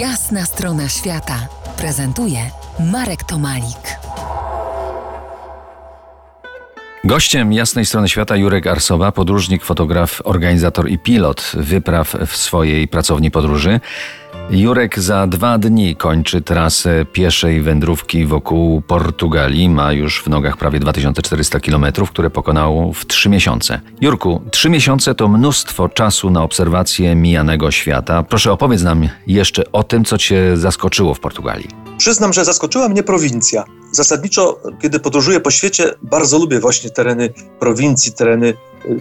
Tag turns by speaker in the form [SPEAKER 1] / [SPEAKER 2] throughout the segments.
[SPEAKER 1] Jasna strona świata prezentuje Marek Tomalik.
[SPEAKER 2] Gościem jasnej strony świata Jurek Arsowa, podróżnik, fotograf, organizator i pilot wypraw w swojej pracowni podróży. Jurek za dwa dni kończy trasę pieszej wędrówki wokół Portugalii. Ma już w nogach prawie 2400 km, które pokonał w trzy miesiące. Jurku, trzy miesiące to mnóstwo czasu na obserwację mijanego świata. Proszę opowiedz nam jeszcze o tym, co Cię zaskoczyło w Portugalii.
[SPEAKER 3] Przyznam, że zaskoczyła mnie prowincja. Zasadniczo, kiedy podróżuję po świecie, bardzo lubię właśnie tereny prowincji, tereny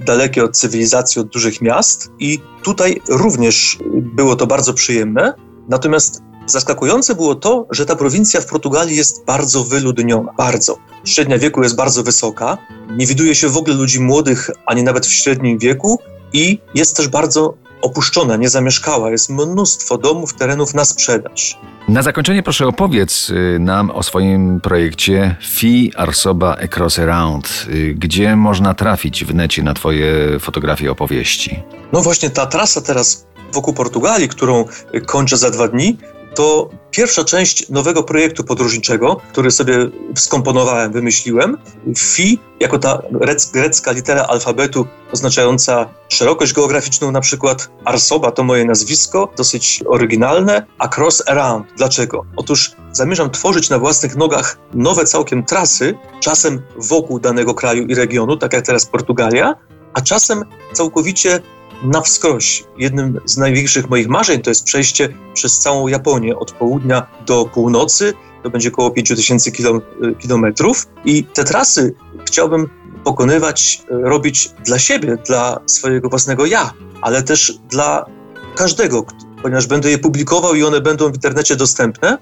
[SPEAKER 3] dalekie od cywilizacji, od dużych miast i tutaj również było to bardzo przyjemne. Natomiast zaskakujące było to, że ta prowincja w Portugalii jest bardzo wyludniona. Bardzo. Średnia wieku jest bardzo wysoka. Nie widuje się w ogóle ludzi młodych, ani nawet w średnim wieku i jest też bardzo opuszczona, niezamieszkała. Jest mnóstwo domów, terenów na sprzedaż.
[SPEAKER 2] Na zakończenie proszę opowiedz y, nam o swoim projekcie Fi Arsoba Across Around. Y, gdzie można trafić w necie na twoje fotografie opowieści?
[SPEAKER 3] No właśnie ta trasa teraz wokół Portugalii, którą kończę za dwa dni, to pierwsza część nowego projektu podróżniczego, który sobie skomponowałem, wymyśliłem. Fi, jako ta grecka litera alfabetu oznaczająca szerokość geograficzną, na przykład Arsoba to moje nazwisko, dosyć oryginalne, a Cross Around. Dlaczego? Otóż zamierzam tworzyć na własnych nogach nowe całkiem trasy, czasem wokół danego kraju i regionu, tak jak teraz Portugalia, a czasem całkowicie na wskroś. Jednym z największych moich marzeń to jest przejście przez całą Japonię od południa do północy. To będzie około 5000 kilometrów. I te trasy chciałbym pokonywać, e, robić dla siebie, dla swojego własnego ja, ale też dla każdego, ponieważ będę je publikował i one będą w internecie dostępne,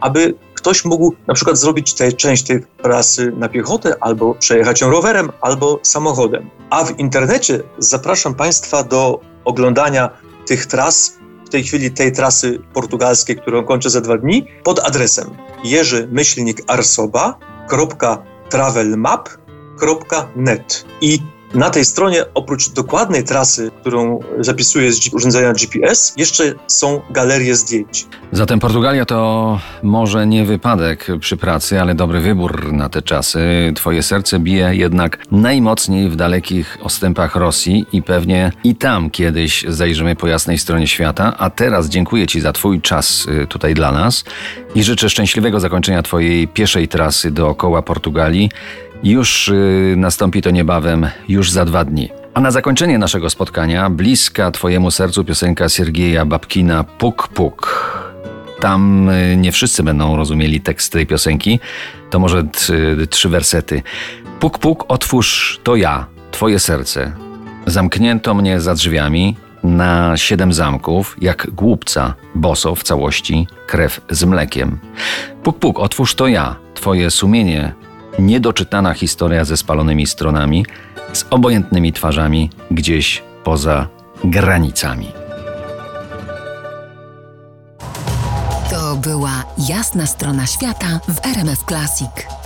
[SPEAKER 3] aby ktoś mógł na przykład zrobić tę część tej trasy na piechotę, albo przejechać ją rowerem, albo samochodem. A w internecie zapraszam Państwa do oglądania tych tras, w tej chwili tej trasy portugalskiej, którą kończę za dwa dni, pod adresem jerzymyślnikarsoba.travelmap.net i na tej stronie oprócz dokładnej trasy, którą zapisuję z urządzenia GPS, jeszcze są galerie zdjęć.
[SPEAKER 2] Zatem Portugalia to może nie wypadek przy pracy, ale dobry wybór na te czasy. Twoje serce bije jednak najmocniej w dalekich ostępach Rosji i pewnie i tam kiedyś zajrzymy po jasnej stronie świata. A teraz dziękuję Ci za Twój czas y, tutaj dla nas i życzę szczęśliwego zakończenia Twojej pieszej trasy dookoła Portugalii. Już yy, nastąpi to niebawem, już za dwa dni. A na zakończenie naszego spotkania bliska Twojemu sercu piosenka Siergieja Babkina Puk Puk. Tam yy, nie wszyscy będą rozumieli tekst tej piosenki, to może t, trzy wersety. Puk Puk, otwórz to ja, Twoje serce. Zamknięto mnie za drzwiami, na siedem zamków, jak głupca, boso w całości, krew z mlekiem. Puk, puk, otwórz to ja, twoje sumienie niedoczytana historia ze spalonymi stronami, z obojętnymi twarzami gdzieś poza granicami.
[SPEAKER 1] To była jasna strona świata w RMF Classic.